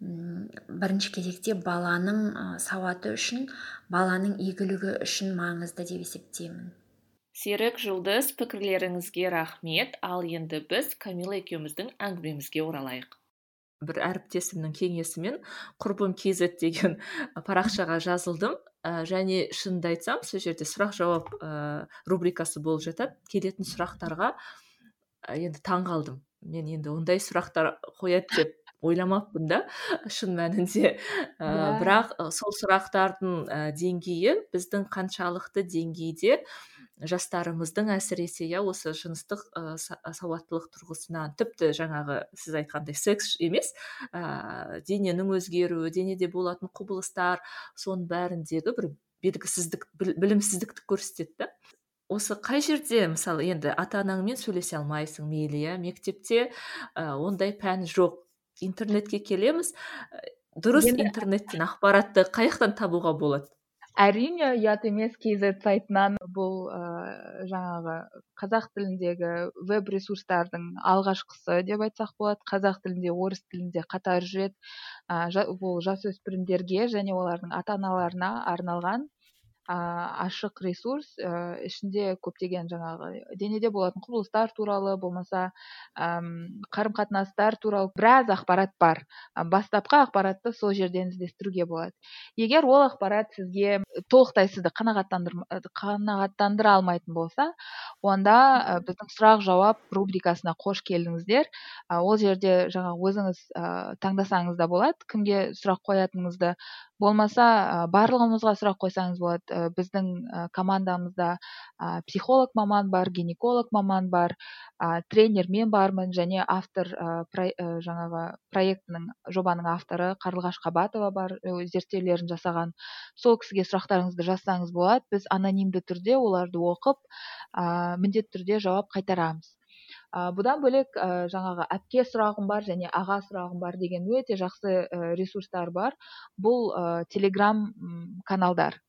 бірінші кезекте баланың сауаты үшін баланың игілігі үшін маңызды деп есептеймін. Серік жұлдыз пікірлеріңізге рахмет. Ал енді біз камила екеуміздің әңгімемізге оралайық. Бір әріптесімнің кеңесімен құрбым kz деген парақшаға жазылдым. Ә, және шынымды айтсам сол жерде сұрақ жауап ә, рубрикасы болып жатады. Келетін сұрақтарға ә, енді таң қалдым мен енді ондай сұрақтар қояды деп ойламаппын да шын мәнінде. Ә, бірақ сол сұрақтардың ә, деңгейі біздің қаншалықты деңгейде жастарымыздың әсіресе иә осы жыныстық ә, сауаттылық тұрғысынан тіпті жаңағы сіз айтқандай секс емес ә, дененің өзгеруі денеде болатын құбылыстар соның бәріндегі бір белгісіздік білімсіздікті көрсетеді да. Осы қай жерде мысалы енді ата анаңмен сөйлесе алмайсың мейлі иә мектепте ә, ондай пән жоқ. Интернетке келеміз. Дұрыс интернеттен ақпаратты қай жақтан табуға болады? Әрине ұят емес kz сайтынан бұл ә, жаңағы қазақ тіліндегі веб ресурстардың алғашқысы деп айтсақ болады. Қазақ тілінде орыс тілінде қатар жүреді. Ә, бұл жасөспірімдерге және олардың ата аналарына арналған ашық ресурс ә, ішінде көптеген жаңағы денеде болатын құбылыстар туралы болмаса қарым қатынастар туралы біраз ақпарат бар. Бастапқы ақпаратты сол жерден іздестіруге болады. Егер ол ақпарат сізге толықтай сізді қанағаттандыра алмайтын болса онда біздің сұрақ жауап рубрикасына қош келдіңіздер. Ол жерде жаңағы өзіңіз таңдасаңыз да болады кімге сұрақ қоятыныңызды. Болмаса барлығымызға сұрақ қойсаңыз болады. Біздің командамызда психолог маман бар гинеколог маман бар тренер мен бармын және автор жаңағы проектінің жобаның авторы қарлығаш қабатова бар зерттеулерін жасаған. Сол кісіге сұрақтарыңызды жазсаңыз болады. Біз анонимді түрде оларды оқып міндетті түрде жауап қайтарамыз. Ә, бұдан бөлек ә, жаңағы әпке сұрағым бар және аға сұрағым бар деген өте жақсы ә, ресурстар бар. Бұл ә, телеграм каналдар.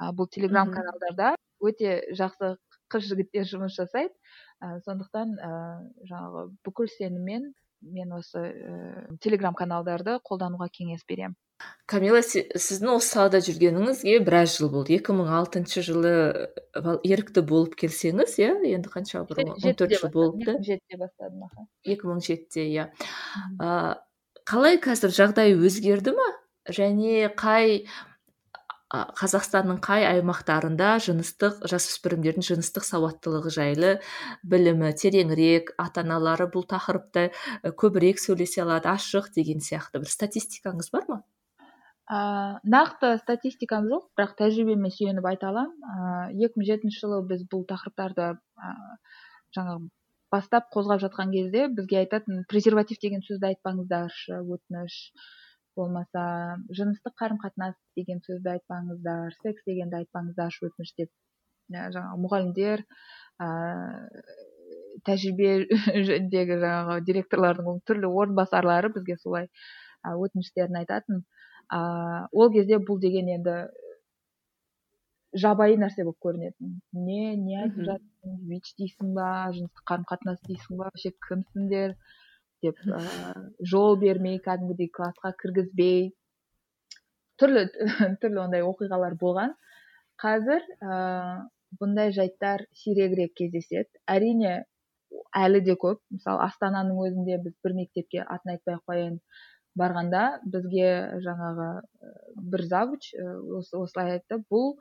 Ә, бұл телеграм каналдарда өте жақсы қыз жігіттер жұмыс жасайды. Ә, сондықтан ә, жаңағы бүкіл сеніммен мен осы ә, телеграм каналдарды қолдануға кеңес беремін. Камила сіздің осы салада жүргеніңізге біраз жыл болды. 2006 жылы ерікті болып келсеңіз иә енді қанша бір он төрт жыл болыпты екі мың жетіде бастадым аха. Екі мың жетіде иә. Қалай қазір жағдай өзгерді ма? Және қай қазақстанның қай аймақтарында жыныстық жасөспірімдердің жыныстық сауаттылығы жайлы білімі тереңірек ата аналары бұл тақырыпты көбірек сөйлесе алады ашық деген сияқты. Бір статистикаңыз бар ма? Ә, нақты статистикам жоқ бірақ тәжірибеме сүйеніп айта аламын. Екі мың жетінші жылы біз бұл тақырыптарды ә, жаңағы бастап қозғап жатқан кезде бізге айтатын презерватив деген сөзді айтпаңыздаршы өтініш болмаса жыныстық қарым қатынас деген сөзді айтпаңыздар секс дегенді айтпаңыздаршы өтініш деп. Жаңағы мұғалімдер тәжірибе жөніндегі жаңағы директорлардың түрлі орынбасарлары бізге солай өтініштерін айтатын. Ыыы ол кезде бұл деген енді жабайы нәрсе болып көрінетін. Не не айтып жатыр вич дейсің ба жыныстық қарым қатынас дейсің ба вообще кімсіңдер деп ыыы жол бермей кәдімгідей классқа кіргізбей. Түрлі түрлі ондай оқиғалар болған. Қазір ыыы бұндай жайттар сирегірек кездеседі. Әрине әлі де көп. Мысалы астананың өзінде біз бір мектепке атын айтпай ақ қояйын. Барғанда бізге жаңағы бір завуч осылай айтты. Бұл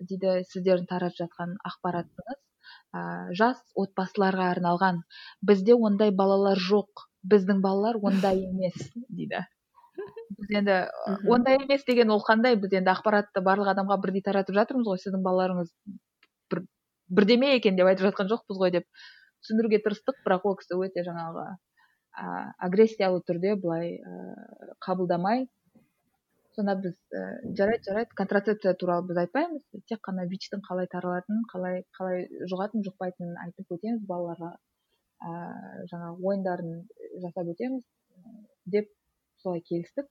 дейді сіздердің таратып жатқан ақпаратыңыз ә, жас отбасыларға арналған. Бізде ондай балалар жоқ. Біздің балалар ондай емес дейді. Біз енді ондай емес деген ол қандай? Біз енді ақпаратты барлық адамға бірдей таратып жатырмыз ғой. Сіздің балаларыңыз бір бірдеме екен деп айтып жатқан жоқпыз ғой деп түсіндіруге тырыстық. Бірақ ол кісі өте жаңағы ә, агрессиялы түрде былай ә, қабылдамай сонда біз ә, жарайды жарайды контрацепция туралы біз айтпаймыз. Тек қана вичтің қалай таралатынын қалай қалай жұғатын жұқпайтынын айтып өтеміз балаларға ә, жаңағы ойындарын жасап өтеміз деп солай келістік.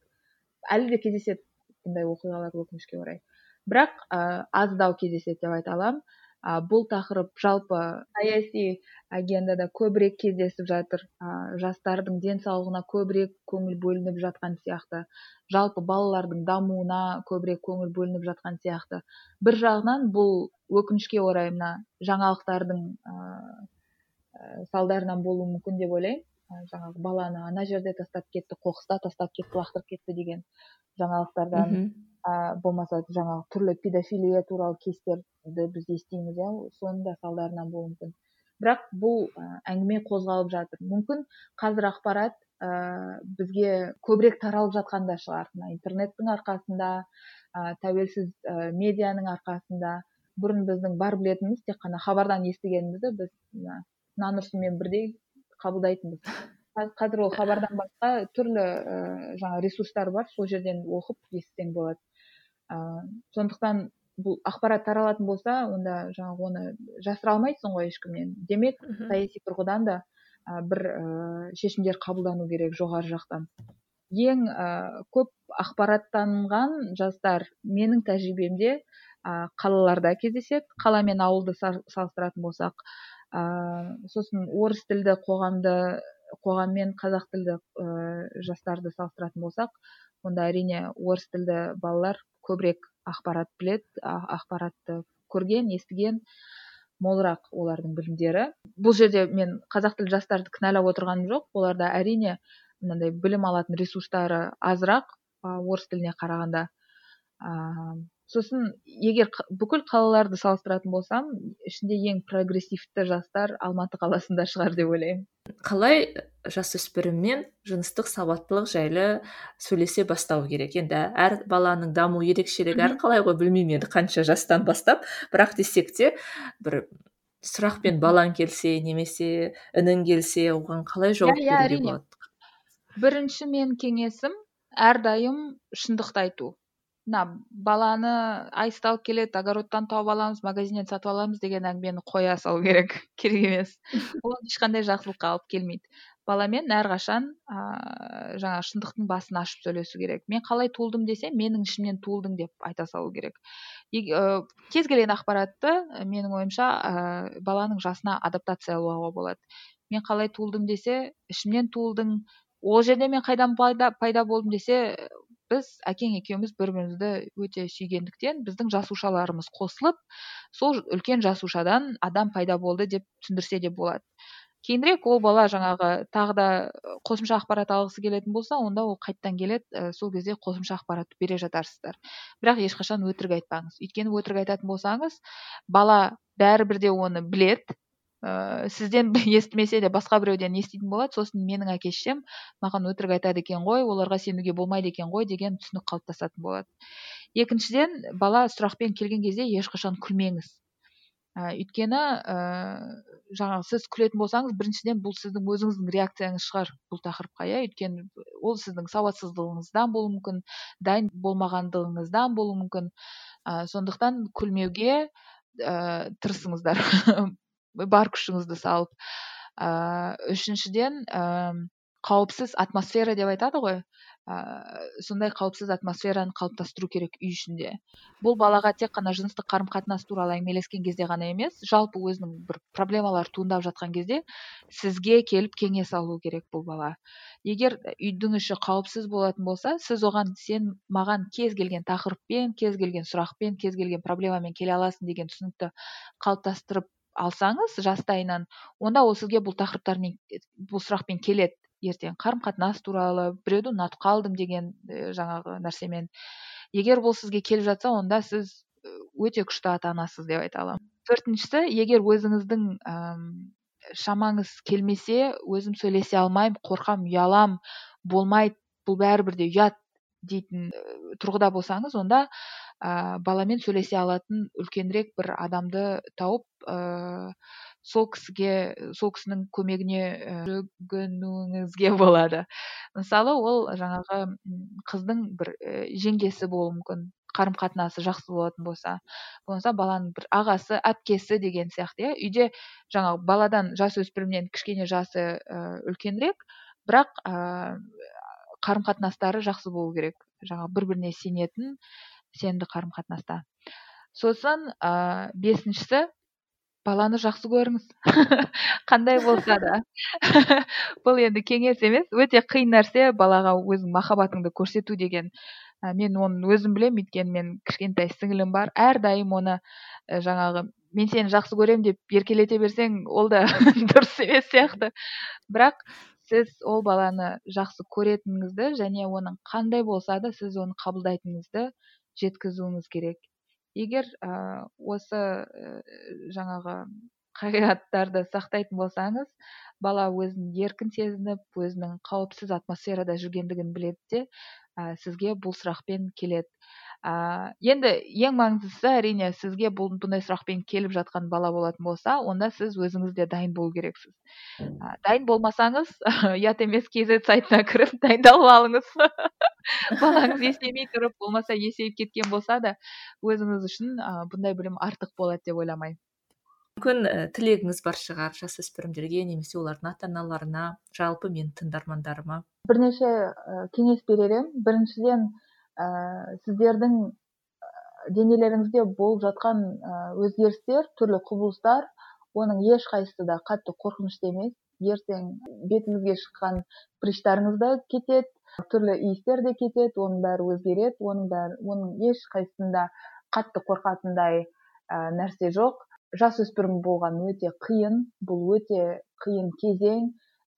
Әлі де кездеседі бұндай оқиғалар өкінішке орай. Бірақ ә, аздау кездеседі деп айта аламын. Ә, бұл тақырып жалпы саяси агендада көбірек кездесіп жатыр. Ә, жастардың денсаулығына көбірек көңіл бөлініп жатқан сияқты. Жалпы балалардың дамуына көбірек көңіл бөлініп жатқан сияқты. Бір жағынан бұл өкінішке орай мына жаңалықтардың ә, салдарынан болуы мүмкін деп ойлаймын. Жаңағы баланы ана жерде тастап кетті қоқыста тастап кетті лақтырып кетті деген жаңалықтардан ә, болмаса жаңағы түрлі педофилия туралы кейстерді біз естиміз иә соның да салдарынан болуы мүмкін. Бірақ бұл әңгіме қозғалып жатыр. Мүмкін қазір ақпарат ә, бізге көбірек таралып жатқан да шығар. Мына интернеттің арқасында ә, тәуелсіз ә, медианың арқасында. Бұрын біздің бар білетініміз тек қана хабардан естігенімізді біз мына нұрсұмен бірдей қабылдайтынбыз. Қазір ол хабардан басқа түрлі ә, жаңа ресурстар бар. Сол жерден оқып естісең болады ыыы сондықтан бұл ақпарат таралатын болса онда жаңағы оны жасыра алмайсың ғой ешкімнен. Демек саяси тұрғыдан да ә, бір ә, шешімдер қабылдану керек жоғары жақтан. Ең ә, көп ақпараттанған жастар менің тәжірибемде ә, қалаларда кездеседі. Қала мен ауылды салыстыратын болсақ ә, сосын орыс тілді қоғамды қоғам мен қазақ тілді ә, жастарды салыстыратын болсақ онда әрине орыс тілді балалар көбірек ақпарат біледі ақпаратты көрген естіген молырақ олардың білімдері. Бұл жерде мен қазақ тілді жастарды кінәлап отырғаным жоқ. Оларда әрине мынандай білім алатын ресурстары азырақ орыс тіліне қарағанда сосын егер бүкіл қалаларды салыстыратын болсам ішінде ең прогрессивті жастар алматы қаласында шығар деп ойлаймын. Қалай жасөспіріммен жыныстық сауаттылық жайлы сөйлесе бастау керек енді? Әр баланың даму ерекшелігі әрқалай ғой білмеймін енді қанша жастан бастап. Бірақ десек те бір сұрақпен балаң келсе немесе інің келсе оған қалай жауап иә, иә, беруге болады? Бірінші мен кеңесім әрдайым шындықты айту. Мына баланы айсталып келеді огородтан тауып аламыз магазиннен сатып аламыз деген әңгімені қоя салу керек. Керек емес. Ол ешқандай жақсылыққа алып келмейді. Баламен әрқашан ыыы жаңағы шындықтың басын ашып сөйлесу керек. Мен қалай туылдым десе менің ішімнен туылдың деп айта салу керек. Кез келген ақпаратты менің ойымша ә, баланың жасына адаптациялауға болады. Мен қалай туылдым десе ішімнен туылдың. Ол жерде мен қайдан пайда, пайда болдым десе біз әкең екеуміз бір бірімізді өте сүйгендіктен біздің жасушаларымыз қосылып сол үлкен жасушадан адам пайда болды деп түсіндірсе де болады. Кейінірек ол бала жаңағы тағы да қосымша ақпарат алғысы келетін болса онда ол қайтадан келеді сол кезде қосымша ақпаратты бере жатарсыздар. Бірақ ешқашан өтірік айтпаңыз. Өйткені өтірік айтатын болсаңыз бала бәрібір де оны білет ыыы сізден естімесе де басқа біреуден еститін болады сосын менің әке шешем маған өтірік айтады екен ғой оларға сенуге болмайды екен ғой деген түсінік қалыптасатын болады. Екіншіден бала сұрақпен келген кезде ешқашан күлмеңіз. Ә, өйткені ыыы жаңағы сіз күлетін болсаңыз біріншіден бұл сіздің өзіңіздің реакцияңыз шығар бұл тақырыпқа иә. Өйткені ол сіздің сауатсыздығыңыздан болуы мүмкін дайын болмағандығыңыздан болуы мүмкін. Ә, сондықтан күлмеуге ә, тырысыңыздар. бар күшіңізді салып. Ыыы үшіншіден қауіпсіз атмосфера деп айтады ғой. Ыыы сондай қауіпсіз атмосфераны қалыптастыру керек үй ішінде. Бұл балаға тек қана жыныстық қарым қатынас туралы әңгімелескен кезде ғана емес жалпы өзінің бір проблемалар туындап жатқан кезде сізге келіп кеңес алу керек бұл бала. Егер үйдің іші қауіпсіз болатын болса сіз оған сен маған кез келген тақырыппен кез келген сұрақпен кез келген проблемамен келе аласың деген түсінікті қалыптастырып алсаңыз жастайынан онда ол сізге бұл тақырыптармен бұл сұрақпен келеді ертең. Қарым қатынас туралы біреуді ұнатып қалдым деген жаңағы нәрсемен. Егер бұл сізге келіп жатса онда сіз өте күшті ата анасыз деп айта аламын. Төртіншісі егер өзіңіздің әм, шамаңыз келмесе өзім сөйлесе алмаймын қорқам ұялам болмайды бұл бәрібір де ұят. Дейтін тұрғыда болсаңыз онда ә, баламен сөйлесе алатын үлкенірек бір адамды тауып ә, сол кісіге сол кісінің көмегіне жүгінуіңізге болады. Мысалы ол жаңағы қыздың бір жеңгесі болуы мүмкін қарым қатынасы жақсы болатын болса. Болмаса баланың бір ағасы әпкесі деген сияқты иә. Үйде жаңағы баладан жасөспірімнен кішкене жасы үлкенірек бірақ ә, қарым қатынастары жақсы болу керек. Жаңағы бір біріне сенетін сенімді қарым қатынаста сосын ә, бесіншісі баланы жақсы көріңіз. Қандай болса да. Бұл енді кеңес емес өте қиын нәрсе. Балаға өзің махаббатыңды көрсету деген. Мен оны өзім білемін өйткені мен кішкентай сіңілім бар. Әрдайым оны ә, жаңағы мен сені жақсы көремін деп еркелете берсең ол да дұрыс емес сияқты. Бірақ сіз ол баланы жақсы көретініңізді және оның қандай болса да сіз оны қабылдайтыныңызды жеткізуіңіз керек. Егер ә, осы ә, жаңағы қағидаттарды сақтайтын болсаңыз бала өзін еркін сезініп өзінің қауіпсіз атмосферада жүргендігін біледі де ә, сізге бұл сұрақпен келеді. Ә, енді ең маңыздысы әрине сізге бұл бұндай сұрақпен келіп жатқан бала болатын болса онда сіз өзіңіз де дайын болу керексіз. Ә, дайын болмасаңыз ұят емес kz сайтына кіріп дайындалып алыңыз. Балаңыз есемей тұрып болмаса есейіп кеткен болса да өзіңіз үшін ә, бұндай білім артық болады деп ойламаймын. Мүмкін ә, тілегіңіз бар шығар жасөспірімдерге немесе олардың ата аналарына жалпы менің тыңдармандарыма. Бірнеше ә, кеңес берер едім біріншіден ә, сіздердің денелеріңізде болып жатқан ә, өзгерістер түрлі құбылыстар оның ешқайсысы да қатты қорқынышты емес. Ертең бетіңізге шыққан прыщтарыңыз да кетеді түрлі иістер де кетеді оның бәрі өзгереді оның бәрі оның ешқайсысында қатты қорқатындай ә, нәрсе жоқ. Жасөспірім болған өте қиын бұл өте қиын кезең.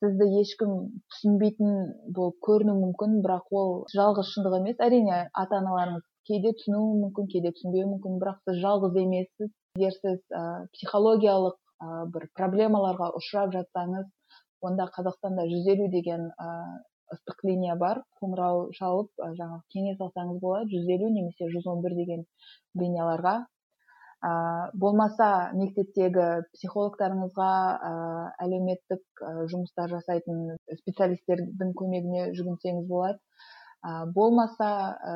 Сізді ешкім түсінбейтін болып көрінуі мүмкін бірақ ол жалғыз шындық емес. Әрине ата аналарыңыз кейде түсінуі мүмкін кейде түсінбеуі мүмкін бірақ сіз жалғыз емессіз. Егер сіз ә, психологиялық ә, бір проблемаларға ұшырап жатсаңыз онда қазақстанда жүз елу деген ә, ыстық линия бар. Қоңырау шалып ә, жаңағы кеңес алсаңыз болады. Жүз елу немесе жүз он бір деген линияларға ә, болмаса мектептегі психологтарыңызға ә, әлеуметтік жұмыстар жасайтын специалистердің көмегіне жүгінсеңіз болады. Ә, болмаса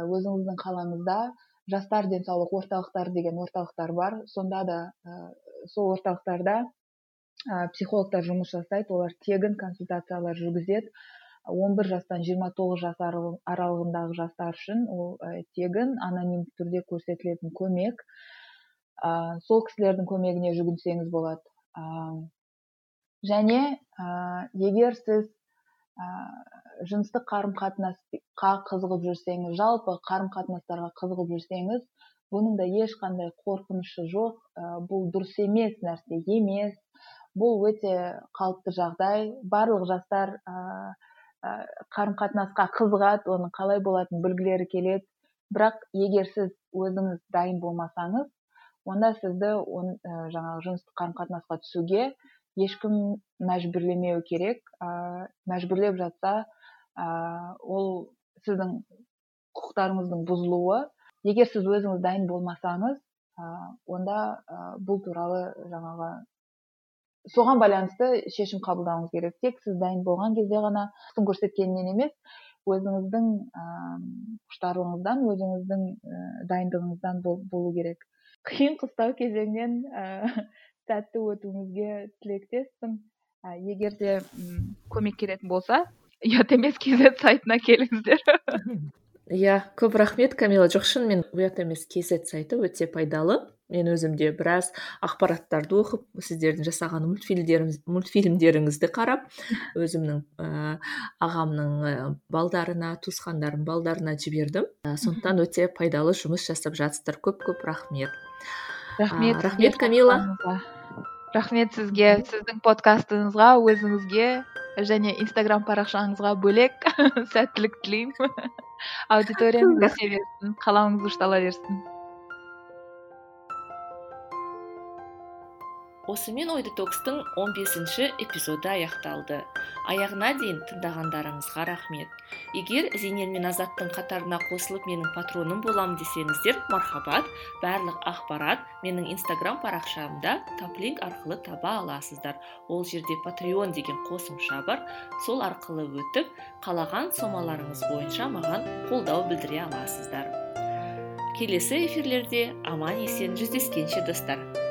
өзіңіздің қалаңызда жастар денсаулық орталықтары деген орталықтар бар. Сонда да ә, сол орталықтарда ә, психологтар жұмыс жасайды. Олар тегін консультациялар жүргізеді. 11 жастан 29 жас аралығындағы жастар үшін ол тегін анонимді түрде көрсетілетін көмек. Ә, сол кісілердің көмегіне жүгінсеңіз болады. Ә, және ә, егер сіз ә, жыныстық қарым қатынасқа қызығып жүрсеңіз жалпы қарым қатынастарға қызығып жүрсеңіз бұның да ешқандай қорқынышы жоқ. Ә, бұл дұрыс емес нәрсе емес. Бұл өте қалыпты жағдай. Барлық жастар ә, қарым қатынасқа қызығады оның қалай болатынын білгілері келеді. Бірақ егер сіз өзіңіз дайын болмасаңыз онда сізді он, ә, жаңағы жыныстық қарым қатынасқа түсуге ешкім мәжбүрлемеу керек. Ә, мәжбүрлеп жатса ә, ол сіздің құқықтарыңыздың бұзылуы. Егер сіз өзіңіз дайын болмасаңыз ә, онда ә, бұл туралы жаңағы соған байланысты шешім қабылдауыңыз керек. Тек сіз дайын болған кезде ғана көрсеткеннен емес өзіңіздің ә, құштарлығыңыздан өзіңіздің ә, дайындығыңыздан болу керек. Қиын қыстау кезеңнен ә, сәтті өтуіңізге тілектеспін. Ә, егер де көмек керетін болса ұят емес kz сайтына келіңіздер. Иә көп рахмет камила жоқ шынымен ұят емес kz сайты өте пайдалы. Мен өзім де біраз ақпараттарды оқып сіздердің жасаған мультфильмдеріңізді қарап өзімнің ә, ағамның ә, балдарына туысқандарымның балдарына жібердім. Ә, сондықтан өте пайдалы жұмыс жасап жатсыздар. Көп көп рахмет. Рахмет рахмет камила. Рахмет сізге сіздің подкастыңызға өзіңізге және инстаграм парақшаңызға бөлек. Сәттілік тілеймін. Аудиторияңыз өсе берсін қалауыңыз ұштала берсін. Осымен ой детокстың 15-ші эпизоды аяқталды. Аяғына дейін тыңдағандарыңызға рахмет. Егер зейнел мен азаттың қатарына қосылып менің патроным болам десеңіздер мархабат барлық ақпарат менің инстаграм парақшамда таплинк арқылы таба аласыздар. Ол жерде патреон деген қосымша бар. Сол арқылы өтіп қалаған сомаларыңыз бойынша маған қолдау білдіре аласыздар. Келесі эфирлерде аман есен жүздескенше достар.